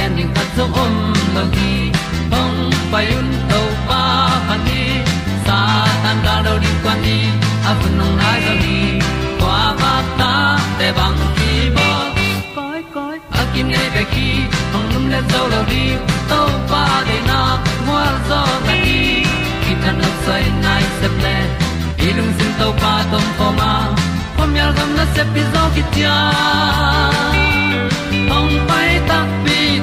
pi zo gen khat zo om lo gi hong pai un to pa pa ni sa tan da do di kwan ni a bu nong nai zo ni kwa ba ta te bang ki bo koi koi a kim nei be ki hong lum le zo lo di to pa de na mo zo ta ni ki tan no sai nai se ple ilung sin to pa tom ko ma. Pom yal gam na se pi zo ki tia hong pai ta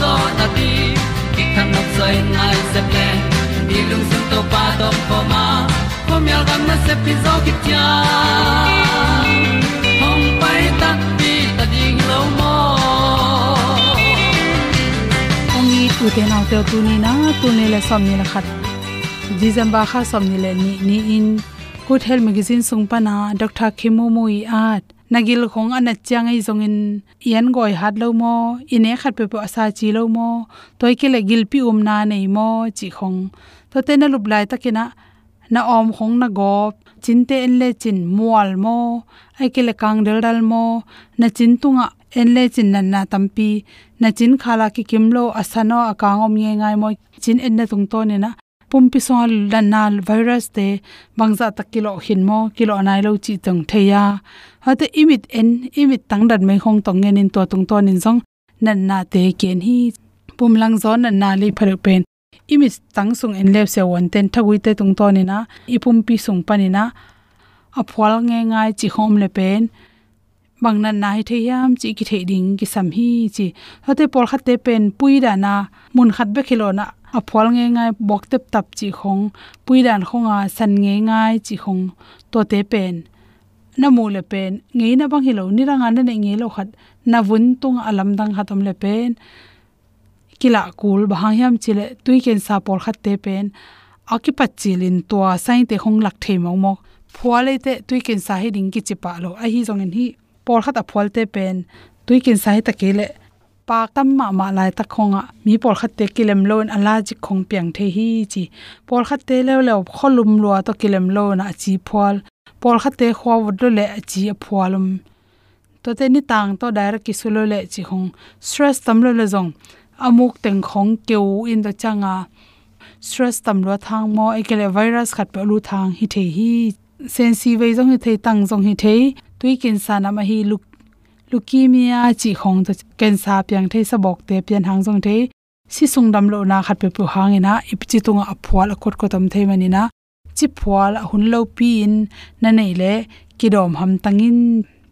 zo na ti ki kan nok sai nai se ple ni lung sun to pa to pa ma. Ko mi al gam na se pi zo ki tia hom pai ta ti ta ding lo mo ong ni tu te nau te tu ni na tu ne le som ni la khat december kha som ni le ni ni in. Good health magazine sung pa na dr khemo moi at nagil khong ana changai zongin yan goi hat lo mo, ine khat pe po asa chi lo mo, toy ke le gil pi um na nei mo, chi khong. To te na lup lai takina na om khong na go chin te en le chin mual mo, ai ke le kang del dal mo. Na chin tunga en le chin nan na tampi na chin khala ki kimlo asano akang om nge ngai mo. Chin en na tung to ne na pumpi so lan virus te bangza tak kilo hin mo, kilo nai lo chi tong theya. Ha te imit en, imit tang dat mai khong tong ngen in to tung ton in song nan na te ken hi. Pum lang zon nan na li phar pen. Imit tang sung en lep se won ten thagui te tung ton ina na ipum pi sung panina a phwal nge ngai chi khom le pen. Bang nan nai the yam chi ki the ding ki sam hi chi. Hote por khat te pen pui da na. Mun khat be khilo na a phol nge ngai bok tep tap chi khong, pui dan khonga san nge ngai chi khong, to te pen. Na mu le pen, ngei na bang hilo ni ranga na ngei lo khat, na vun tung alam dang hatom le pen. Kila kul bahang yam chile tui ken sa por khat te pen. Akipat chilin to sai te khong lak the mo mo phwale te tui ken sa hi ding ki chipa lo. A hi jong en hi por khat a phwal te pen. Tui ken sa hi ta ke le pak tam ma ma lai ta khonga mi por khat te kilem lon ala ji. Khong piang the hi chi por khat te le le kholum lo to kilem lo na chi phwal por khat te khwa wud le chi phwalum to te ni tang to direct ki sulo le chi hong stress tam lo le zong amuk teng khong keu in da changa stress tam lo thang mo ekele virus khat pe lu thang hi the hi sensi ve zong hi thei tang zong hi thei tui kin sa na ma hi luk leukemia chi khong to cancer piang thei sa bok te pian hang zong thei si sung dam lo na khat pe pu hang ina ip chi tunga aphwal akot ko tam thei mani na chi phwal hun lo pi in na nei le ki dom ham tangin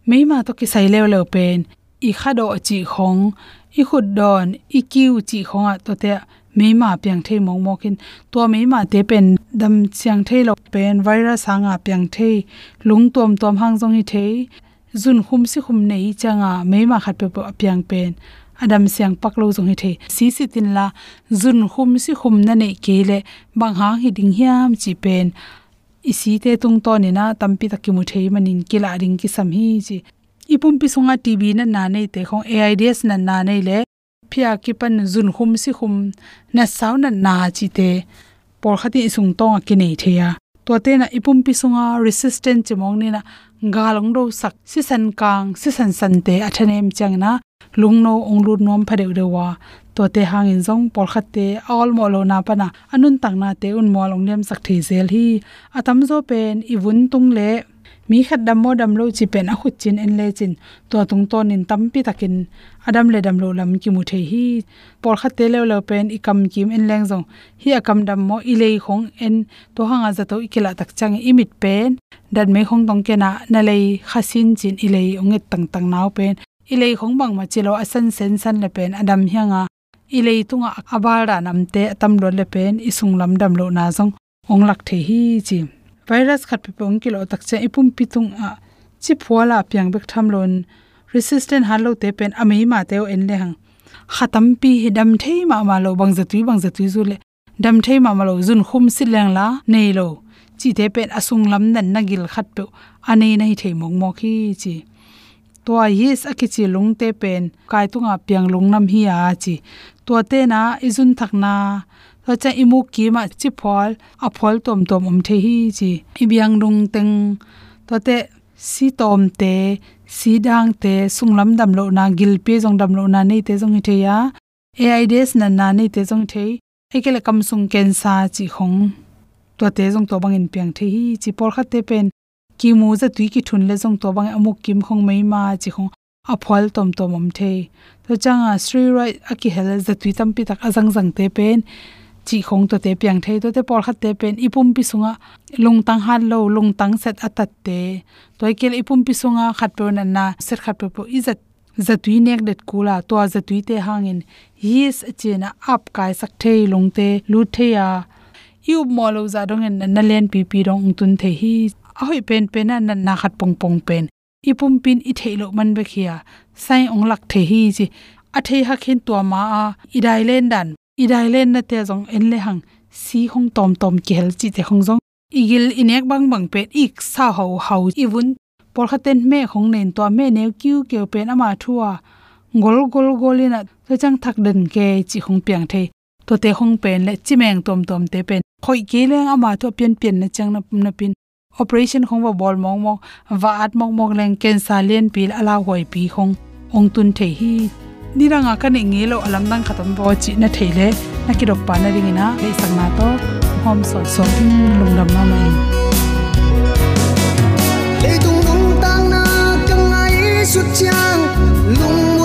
meima to ki sai le lo pen i khado chi khong i khut don i kiu chi khonga to te meima piang thei mong mokin to meima te pen dam chiang thei lo pen virus hanga piang thei lung tom tom hang jong hi thei zun khum si khum nei changa meima khat pe piang pen. Adam siang paklo jong hi the. Si si tin la, zun khum si khum na nei kele bang ha hi ding hiam chi pen. Isi te tung to ni na tampi takimu thei manin kila ring ki sam hi chi. Ipum pi sunga tv na na nei te, khong aids na na nei le. Phia ki pan zun khum si khum na saw na na chi te. Por khati isung tong ki nei theya to te na ipum pi sunga resistant chimong ni na long do sak si san kang si san san te athanem chang na lungno onglut nom phadeu dewa to te hangin zong por khat te all mo lo na pana anun tang na te un mo long lem sak the zel hi. Atam zo pen i vun tung le mi khat dam mo dam lo chi pen a khut chin en le chin. To tung ton in tampi takin. Adam le dam lo lam ki mu the hi. Por khat te le lo pen i kam kim en leng zong. Hi akam dam mo i le khong en. To hanga za to ikela tak chang i mit pen. Dan me khong tong ke na na le khasin chin i le onget tang tang naw pen. I le khong bang ma chilo asan sen san le pen. Adam hianga i le tunga abara namte tam lo le pen. I sung lam dam lo na zong. Ong lak the hi chi virus khat pe pong kilo tak che ipum pitung a chi phuala piang bek tham lon. Resistant halo te pen amei ma teo en le hang. Khatam pi hidam thei ma ma lo bang zatui bang zatui zu le. Dam thei ma ma lo zun khum si leng la nei lo. Chi te pen asung lam nan na gil khat pe anei nei thei mong mo khi chi. To yes akichi lung te pen. Kai tunga piang lung nam hi a chi. To te na, izun thakna to cha imu ki ma chi phol a phol tom tom om the hi chi ibiang rung teng. To te si tom te, si dang te sunglam dam lo na, gil pe jong dam lo na nei te jong hi the ya. Aids na na nei te jong the. Ekele kam sung ken sa chi khong. To te jong to bang in piang the hi chi. Por kha te pen, ki mu za tui ki thun le jong to bang amuk kim khong mai ma chi khong. A phol tom tom om the. To changa sri right aki hel za tui tam pi tak azang jang te pen chi khong to te piang thei to te por khat te pen ipum pi sunga lung tang han lo lung tang set atat te. Toy kel ipum pi sunga khat pe na na set khat pe po izat zatui nek det kula to zatui te hangin. Yes chena up kai sak thei lung te, lu the ya. Yu mo lo za dong en na len pi pi dong tun the hi. A hoi pen pen na na khat pong pong pen. Ipum pin i theilo man be khia. Sai ong lak the hi chi. A thei ha khin to ma a. Idai len dan idai len na te jong en le hang si hong tom tom kel chi te hong jong igil inek bang bang pet ik sa ho ho iwun por khaten me hong nen to me ne kyu ke pen ama thua. Gol gol golina to chang thak den ke chi hong piang the. To te hong pen le chi meng tom tom te pen. Khoi ke le ama to pian pian na chang na pum na pin. Operation khong wa bol mong mong. Wa at mong mong leng ken sa len pil ala hoi pi hong. Ong tun the hi niranga ni nge lo alam dang khatam bo chi na theile, na ki dok pa na ringina, le sang na to, hom so so lungdam ma mai. Le dung lung tang na kang ai su chang lung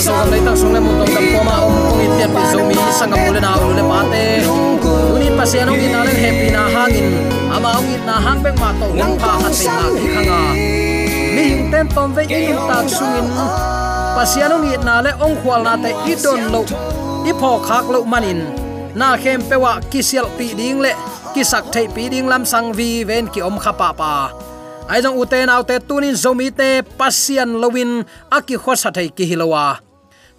ki Kena so kam leitak sung le mutong kam koma om kong it pian pi zomi sangam ule na tê, pate Unin pasian ong ina len happy na hangin ama ong it na hang beng ma to hong pa khat pe na ki khanga mi hing ten tom ve inum tak sungin pasian ong it na le ong khwal na te i don lo i pho khak lo manin na khem pewa kisial pi ding le kisak thei pi ding lam sang vi ven ki om kha pa pa. Ai jong uten autte tunin zomi te pasian lowin aki khosa thei ki hilowa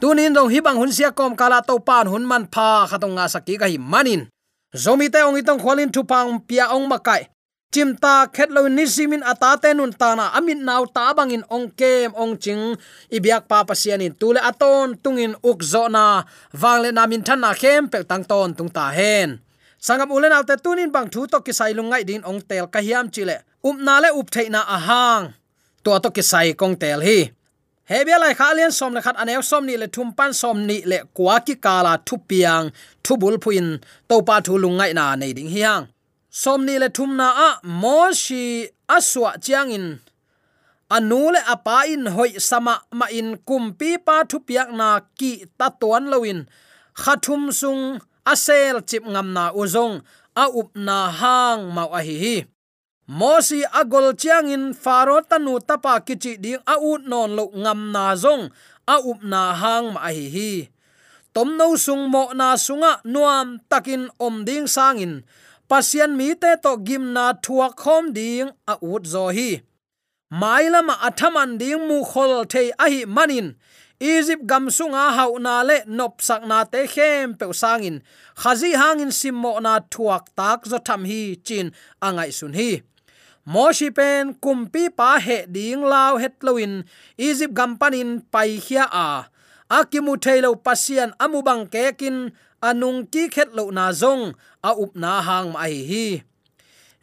tunin dong hibang hun sia kom kala to pan hun man pha khatong nga saki ga hi manin. Zomi te ong itong kholin thu pang pia ong makai. Chimta khetlo ni simin atate nun tana amin naw ta bangin ong kem ong ching. Ibyak pa pasianin tule aton tungin ukzo na. Wangle namin than na khem pe tang ton tung ta hen. Sangam ulen alte tunin bang thu to ki sai lungai din ong tel ka hiam chile. Up na le up theina ahang. To to ki sai kong tel hi hebia lai kha lian som le khat anew som ni le thum pan som ni le kwa ki kala thu piang, thu bul phuin to pa thu lungai na nei ding hiang. Som ni le thum na a, mo shi aswa chiang in. Anu le apa in hoi sama ma in kum pi pa thu piak na ki ta tuan loin khathum sung asel chip ngam na uzong a up na hang mau a hi hi mosi agol chiang in faro tanu tapa kichi ding a ut non lo ngam na zong, a up na hang ma hi hi. Tom no sung mo na sunga nuam takin om ding sangin. Pasian mi te to gim na thua khom ding a ut zo hi. Mailama athaman ding mu khol thei a hi manin egypt gam sunga hau na le nop sak na te khem pe sangin khazi hangin simmo na thuak tak zo tham hi chin angai sun hi. Moshi pen kumpi pa he ding lao het loin egypt gam panin pai khia a. Akimu thailo pasian amubang kekin anung ki khet lo na zong. A up na hang mai hi.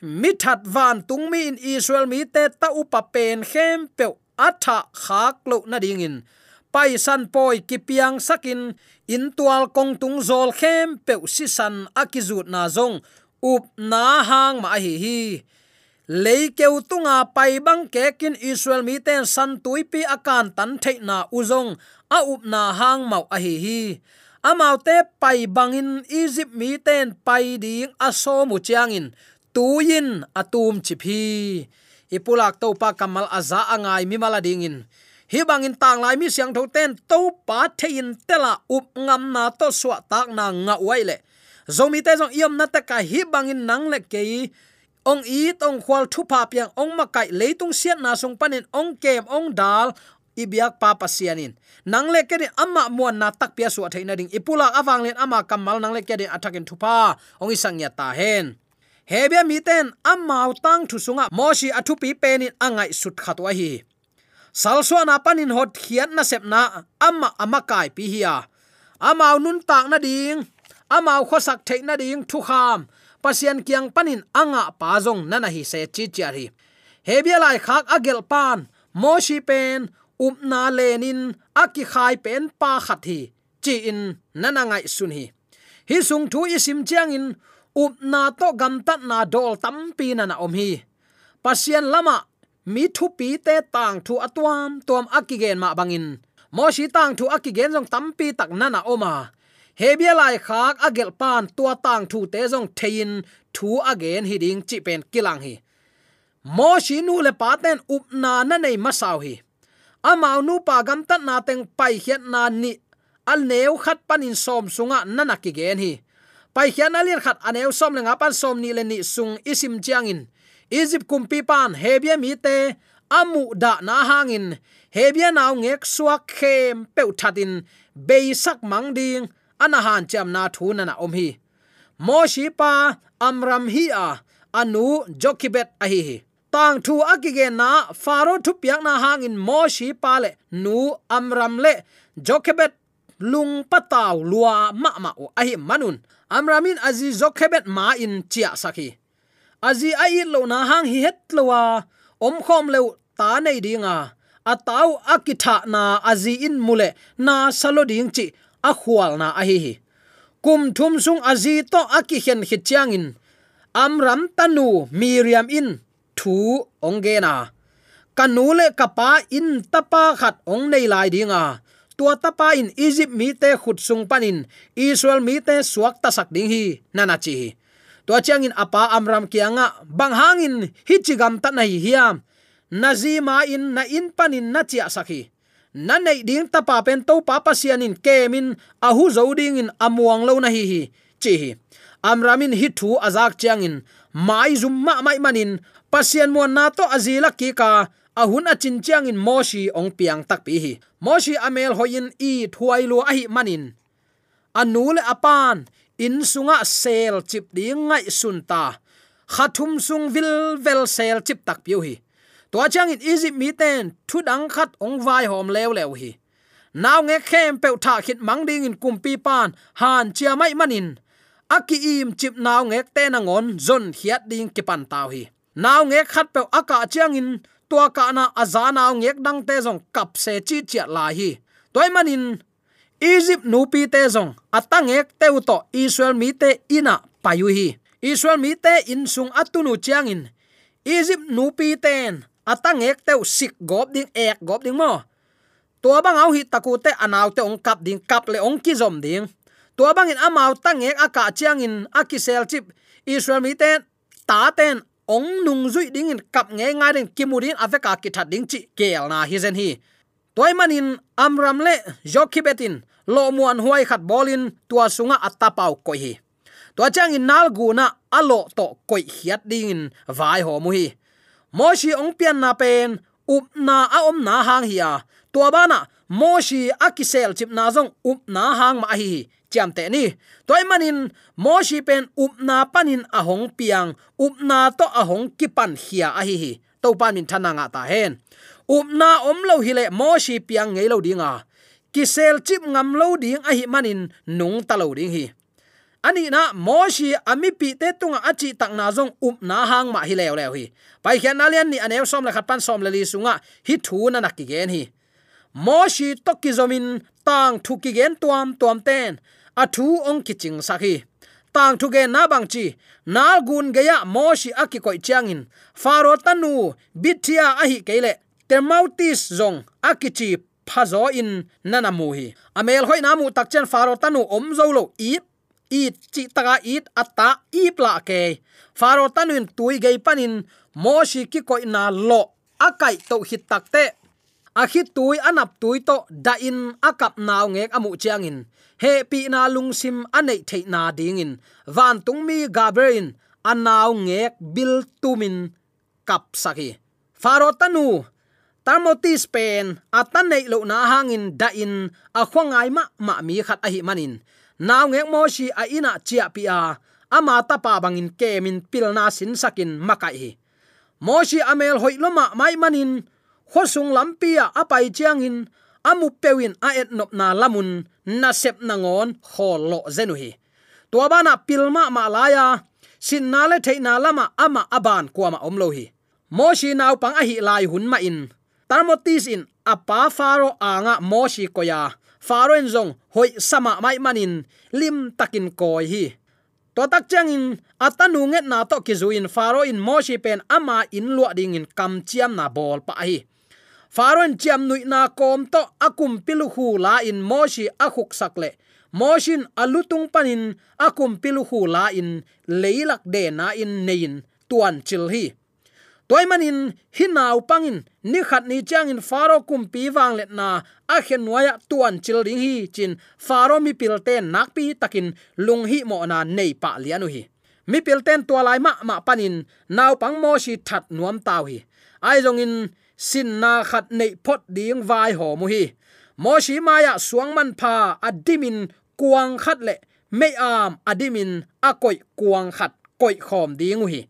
Mi that van tung mi in israel mi te ta upa pen khem pe atha khak lo na ding in pai san poi kipiang sakin in tual kong tung zol khem pe si san akizut na zong up na hang ma hi hi. Leikeu tunga pai bang ke kin israel mi ten san tuipi akan tan theina uzong a up na hang mau a hi hi. Amau te pai bangin egypt mi ten pai ding aso mu chiangin tuin atum chipi ipulak to pa kamal aza angai mi mala dingin hi bangin tang lai mi siang tho ten to pa thein tela up ngam na to swa tak na nga waile zomi te jong yom na ta ka hi bangin nang le ke ong i tong khwal thu pa piang, ong makai leitung sian na sung panin, ong kem, ong dal ibiak pa pasianin nang le ke amma muan na tak pia su athaina ding. Ipula awang len ama kamal nang le ke de athakin thupa ong isang ya ta hen. Hebia mi ten amau utang thu sunga moshi athu pi penin angai sut khatwa hi salso na panin hot khian na sepna amma ama kai pi hiya amau nun tak na ding amau khosak thei na ding thu kham. Pasian kiang panin anga pa na na hi se chi chi hi hebia lai khak agel pan moshi pen upna lenin aki khai pen pa khat hi, chi in nana ngai sun hi. Hi sung thu isim chiang in, up na to gam tat na dol tam pi na na om hi. Pasian lama mi thu pi te tang thu atwam tuam akigen ma bangin. Mo shi tang thu akigen jong tampi tak nana na oma. Hebia lai khak agel pan tua tang thu te jong thein, thu again hi ding chi pen kilang hi. Mo shi nu le pa ten up na na nei masau hi. Amau nu pa gam tat na teng pai hiat na ni. Al neu khat panin som sunga nana ki gen hi. Pai hian alin khat aneu som lenga pan som ni le ni sung isim chiangin egypt kumpi pan hebia mi te, amu da na hangin. Hebia naw ngek suak khem peu thatin beisak mang ding, ana han cham na thu na na om hi. Mo shi pa amram hi a, anu jokibet a hi tang thu akige na faro thu piak na hangin mo shi pa le, nu amram le jokibet lung pataw lua ma ma o a hi manun. Amramin azi jokibet ma in chia sakhi aji ai lo na hang hi het lowa om khom le ta nei dinga ataw akitha na aji in mule na salo ding chi a khwal na a hi hi. Kum thum sung aji to aki hen hi chiang in. Amram tanu miriam in. Thu ongge na. Kanule kapa in tapa khat ong nei lai dinga tua tapa in egypt mi te khut sung panin israel mi te suak ta sak ding hi. Nana chi to chiang in apa amram kianga bang hangin hi gam ta nai hiam nazima in na in panin na chia sakhi. Na nei ding ta pa pen to pa pa sian in kemin, ahu zo ding in amuang lo na hi hi chi hi amramin hi thu azak chiang in mai zum ma mai manin, pasian mo na to azila ki ka ahun a chin chiang in moshi ong piang tak pi hi. Moshi amel hoin i thuai lu a hi manin. Anule apan in sunga sel chip ding ngai sunta khathum sung vil vel sel chip tak piu hi. To chang in easy mi ten, thu dang khat ong vai hom lew lew hi. Naw nge khem pe tha khit mang ding in kumpi pan, han chia mai manin. Aki im chip naw nge te na ngon zon hiat ding ki pan taw hi. Naw nge khat pe aka chiang in, tua ka na azana ngek dang te jong kap se chi chia la hi. Toy manin egypt nu pi te zong. Atangek te uto israel mi te ina payuhi. israel mi te in sung atunu chiangin. egypt nu pi ten. Atangek teu sik gop ding ek gop ding mo. Tua bang au hi taku te anaw te ong kap ding kap le ong ki zom ding. Tua bang in amau tangek aka chiangin akisel chip. Israel mi ten ta ten ong nung zui ding in kap nge nga den kimurin aveka ki that ding chi kel na hi zen hi toy manin amram le jokibetin lo muan huai khat bolin tua sunga atapau koi hi. To chang in nal guna alo to koi hiat ding in vai ho mu hi. Moshi ong pian na pen up na a om na hang hi a, tua bana moshi akisel chip na zong up na hang ma hi cham te ni. Toy manin moshi pen up na panin ahong piang up na to ahong kipan hia a hi hi. To pan min thana nga ta hen upna om lo hile mo shi piang ngei lo dinga kisel chip ngam lo ding a hi manin nung ta lo ding hi. Ani na moshi ami pi te tunga achi tak na zong up na hang ma hi lew lew hi. Pai khian na lian ni anew som la khat pan som la li sunga hi thu na nak ki gen hi. Moshi tokki zomin, tang thu ki gen tuam tuam ten. A thu ong ki ching sakhi tang thu ge na bang chi, nal gun ge ya moshi aki koi changin faro tanu bithia a hi kele termautis zong, akichi phazo in nanamu hi amel hoi namu takchen faro tanu om zo lo ip i chi taka it ata pla ke. Faro tanuin tui gei panin moshi ki ko na lo, akai to hit takte. A khi tui anap tui to da in akap naw ngek amu chiangin. He pi na lung sim anei thei na ding in van tung mi gabrein anaw ngek bil tumin kap saki. Faro tanu tamoti spain atan nei lo na hangin da in, a khwangai ma ma mi khat a hi manin. Naw ngek mo shi a ina chia pi a ama ta pa bangin kemin pilna sin sakin makai hi. Mo shi amel hoiloma mai manin khosung lampia apai chiang in amu pewin a et nop na lamun, na sep na ngon kholo zenu hi. Tua bana pilma ma laya sin na le theina lama ama aban kwama omlo hi. Moshi naw pang a hi lai hun ma in tarmotis in apa faro anga moshi koya. Faro en zong hoi sama mai manin, lim takin koi hi. To tak chang in atanu nget na to kizuin faro in moshi pen ama in lua ding in kam chiam na bol pa hi. Faron chiam nui na kom to akum pilu hu la in moshi akhuk sakle. Moshin alutung panin akum pilu hu la in leilak de na in nein tuan chil hi toy manin hinau pangin ni khat ni chang in faro kum pi wang let na, a khen waya ah tuan chil ding hi chin faro mi pilte nak pi takin lung hi mo na nei pa lianu hi mi pilten tua lai ma ma panin naw pang mo shi that nuam taw hi. Ai jong in, sin na khat nei phot ding vai ho mu hi. Mo shi maya ah suang man pha adimin kuang khat le. Me am adimin akoi kuang khat koi khom ding hi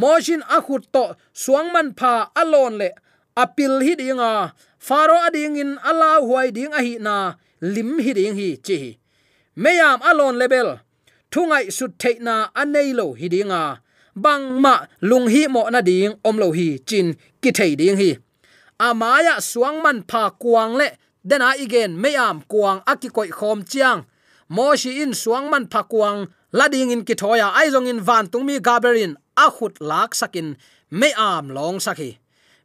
mojin akhut to suang man pha alon le apil hi dinga faro ading in ala huai ding a hi na, lim hi ding hi chi meyam alon level thungai sut theina anei lo hi dinga bang ma lung hi mo na ding om lo hi chin ki thei ding hi. Amaya suang man pha kuang le, dena igen meyam kuang aki koi khom chiang. Mo shi in suang man pha kuang lading in ki thoya ai in van tung mi gaberin a khut lak sakin, me am long sakhi.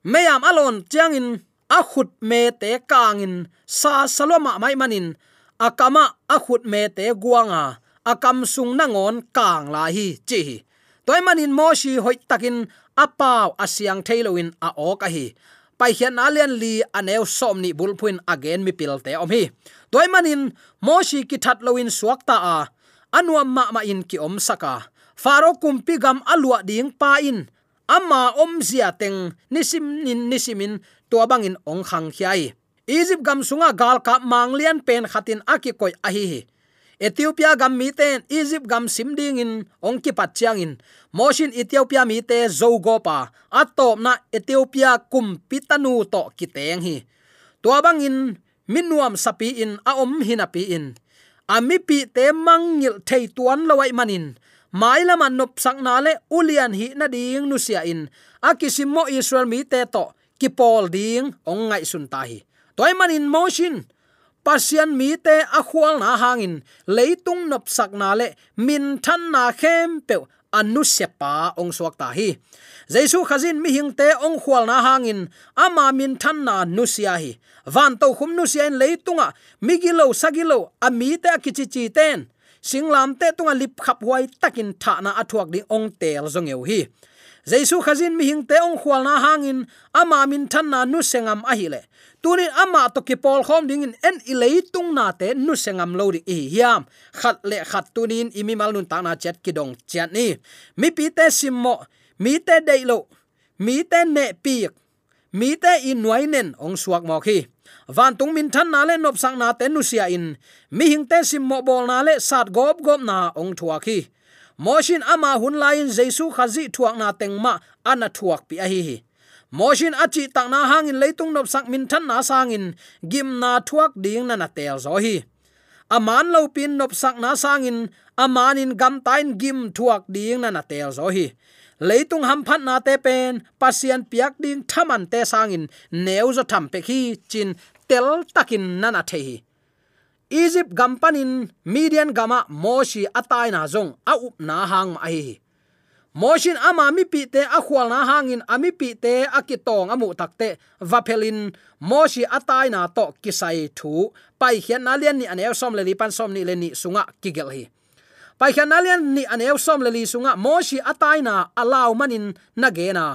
Me am alon chiang in a khut me te kangin, sa saloma mai manin. Akama a khut me te guanga, akam sung nangon kang la hi chi toy manin mo shi hoi takin apaw asiang thailoin a ok a hi. Pai hian alian li aneu som ni bulphuin again mi pilte om hi. Toy manin, mo shi ki that loin suak ta a. Anuam ma ma in ki om saka faro kumpi gam alua ding pa in. Ama om zia teng nisim nin nisimin to bangin ong khang khiai. Egypt gam sunga gal ka manglian pen khatin aki koi ahi hi. Ethiopia gam mi ten egypt gam simding in ong ki pat chiang in. Moshin ethiopia mi te zogo atop na ethiopia kum pitanu to ki teng hi. To bangin minuam sapi in a om hinapi in. Ami pi te mangil thei tuan lawai manin mai lama nop sak na le ulian hi na ding nu sia in. Akisimo israel mi te to, ki pol ding, ong ngai sun ta hi. Toy manin motion pasian mi te a khwal na hangin leitung nop sak na le, min than na khem pe anu sepa ong suak ta hi. Jaisu khazin mi hing te ong khwal na hangin ama min than na nu sia hi. Van to khum nu sia in leitunga. Migilo sagilo ami te akichi chi ten singlam te tunga lip khap huai takin tha na athuak ding ong tel zong eu hi. Jaisu khazin mi hing te ong khwal na hangin, ama min than na nu sengam a hi le. Tunin ama to ki pol khom ding in en ilei tung na te nu sengam lo ri hi hiam. Khat le khat tunin imi mal nun ta na chat ki dong chat ni. Mi pi te simmo mi te dei lo, mi te ne pi mi te in nuai nen ong suak mo khi van tung min than na le nop sang na te nu sia in. Mi hing te sim mo bol na le sat gop gop na ong thua khi moshin ama hun lain jesu khazi thuak na tengma ana thuak pi a hi hi. Moshin achi tak na hangin leitung nop sak min than na sangin gim na thuak ding na na tel zo hi. Aman lo pin nop sak na sangin amanin gam tain gim thuak ding na na tel zo hi leitung ham phat na te pen pasian piak ding thaman te sangin, neu zo tham pe khi chin tel takin nana the hi. Egypt gampanin median gama moshi atai na zong a up na hang ma hi moshin ama mi pi te a khwal na hangin ami pi te akitong amu takte vapelin moshi atai na to kisai thu, pai hian na lian ni anew som le li, pan som ni le ni sunga kigel hi pai hian alian ni ni eu som le li sunga moshi atai na alaw manin na ge na.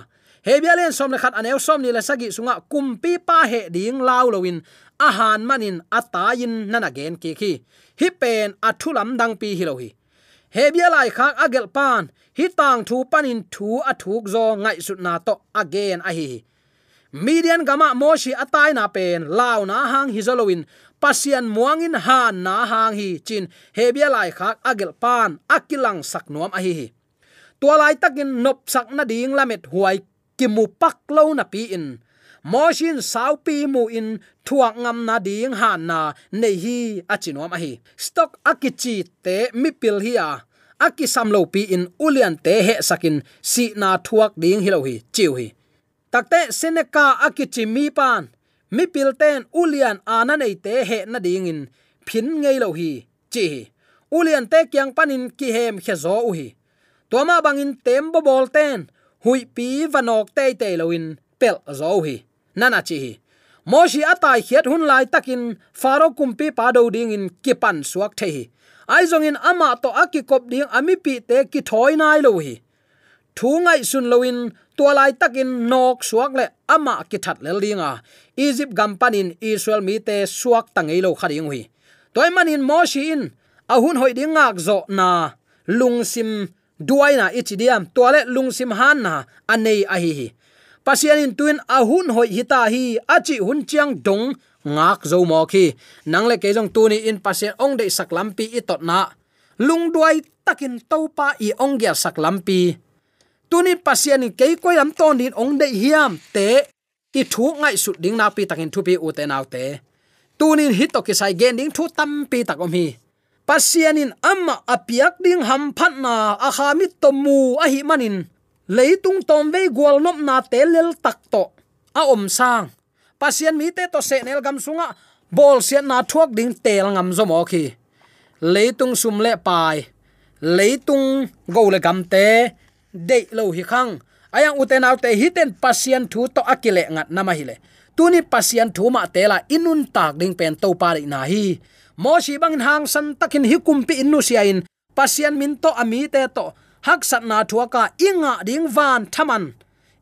Hebialen som le khat anew som ni le sagi sunga kumpi pa he ding law lowin ahan manin atain nanagen ki khi hi pen athulam dang pi hi lo hi. Hebia lai khak agel pan, hi tang thu panin thu athuk zo ngai sut na to again a hi median gama moshi atai na pen, law na hang hi zolowin pasian muangin han na hang hi chin hebia lai khak agel pan akilang sak nuam a hi tua lai takin nop sak na ding lamet huai kimu pak lo na pi in. Moshin saupi mu in thuak ngam na ding han na nei hi achinom a hi. Stock akichi te mi pil hi a. Aki samlo pi in ulian te he sakin si na thuak ding hi lo hi, chiu hi. Takte seneka akichi mi pan mi pilten ulian ana nei te he na ding in. Phin ngei lo hi, chi ulian te kyang panin ki hem khe zo u hi. Toma bangin tem bo bol ten, hui pi vanok te te loin pel zo hi. Nana chi hi. Moshi atai khiat hun lai takin faro kumpi pa do ding in kipan suak the hi. Ai zong in ama to akikop ding ami pi te ki thoi nai lo hi thu ngai sun loin tua lai takin nok suak le ama ki that le linga egypt gampanin israel mi te suak tangei lo khading hui. Toy manin moshi in ahun hoi ding ngak zo na. Lungsim duaina ichidiam toale lungsim han na anei ahi hi hi. Pasian in tuin ahun hoi hita hi achi hun chiang dong ngak zo mo khi. Nang le ke jong tu ni in pasien ong de saklampi i tot na. Lung duai takin topa i ong gya sak tunin tuni pasien ni ke ko yam ton din ong de hiam te, ki thu ngai su ding na pi takin thu pi u te nau te. Tunin hit to ki sai gen ding thu tam pi takom hi. Pasianin amma apiak ding ham phat na a kha mi to mu a hi manin. Leitung tom ve gwal nop na te lel tak to. A om sang. Pasian mi te to se nel gam sunga, bol sian na thuak ding tel ngam zo mo khi leitung sum le pai. Leitung go le gam te de lo hi khang. Ayang uten autte hiten pasien thu to akile ngat nama hile tuni pasien thu ma tela inun tak ding pen to pa na hi. Mo shi bang hang san takin hi kumpi innu sia in pasien min to ami te to. Hak sat na thuaka inga ding van thaman.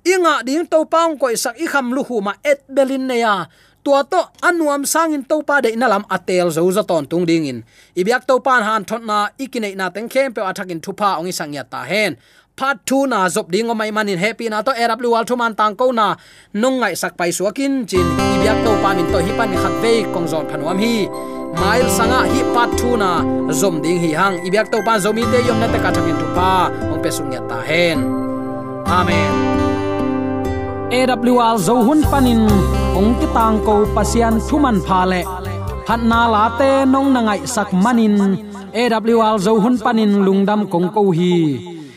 Inga ding to paung ko isak i kham lu hu ma et belin ne ya. Tua to anuam sangin to pa de nalam atel zo zo ton tung ding in. Ibyak to pan han thot na ikine na teng khem pe athakin thupa ong isang ta hen part 2 na zop ding o mai manin happy na to erap lu wal thuman tang ko na nong ngai sak pai suakin, chin ibyak to pa min to hi pan khat ve kong zon phanuam hi. Mail sanga hi part 2 na zom ding hi hang. Ibyak to pa zomi te yom na ta ka thakin pa. Ong pe sung ya ta hen. Amen. AWR zo hun panin, ong ti tang ko pasian thuman pha le. Phat na la te nong na ngai sak manin. AWR zo hun panin lungdam kong ko hi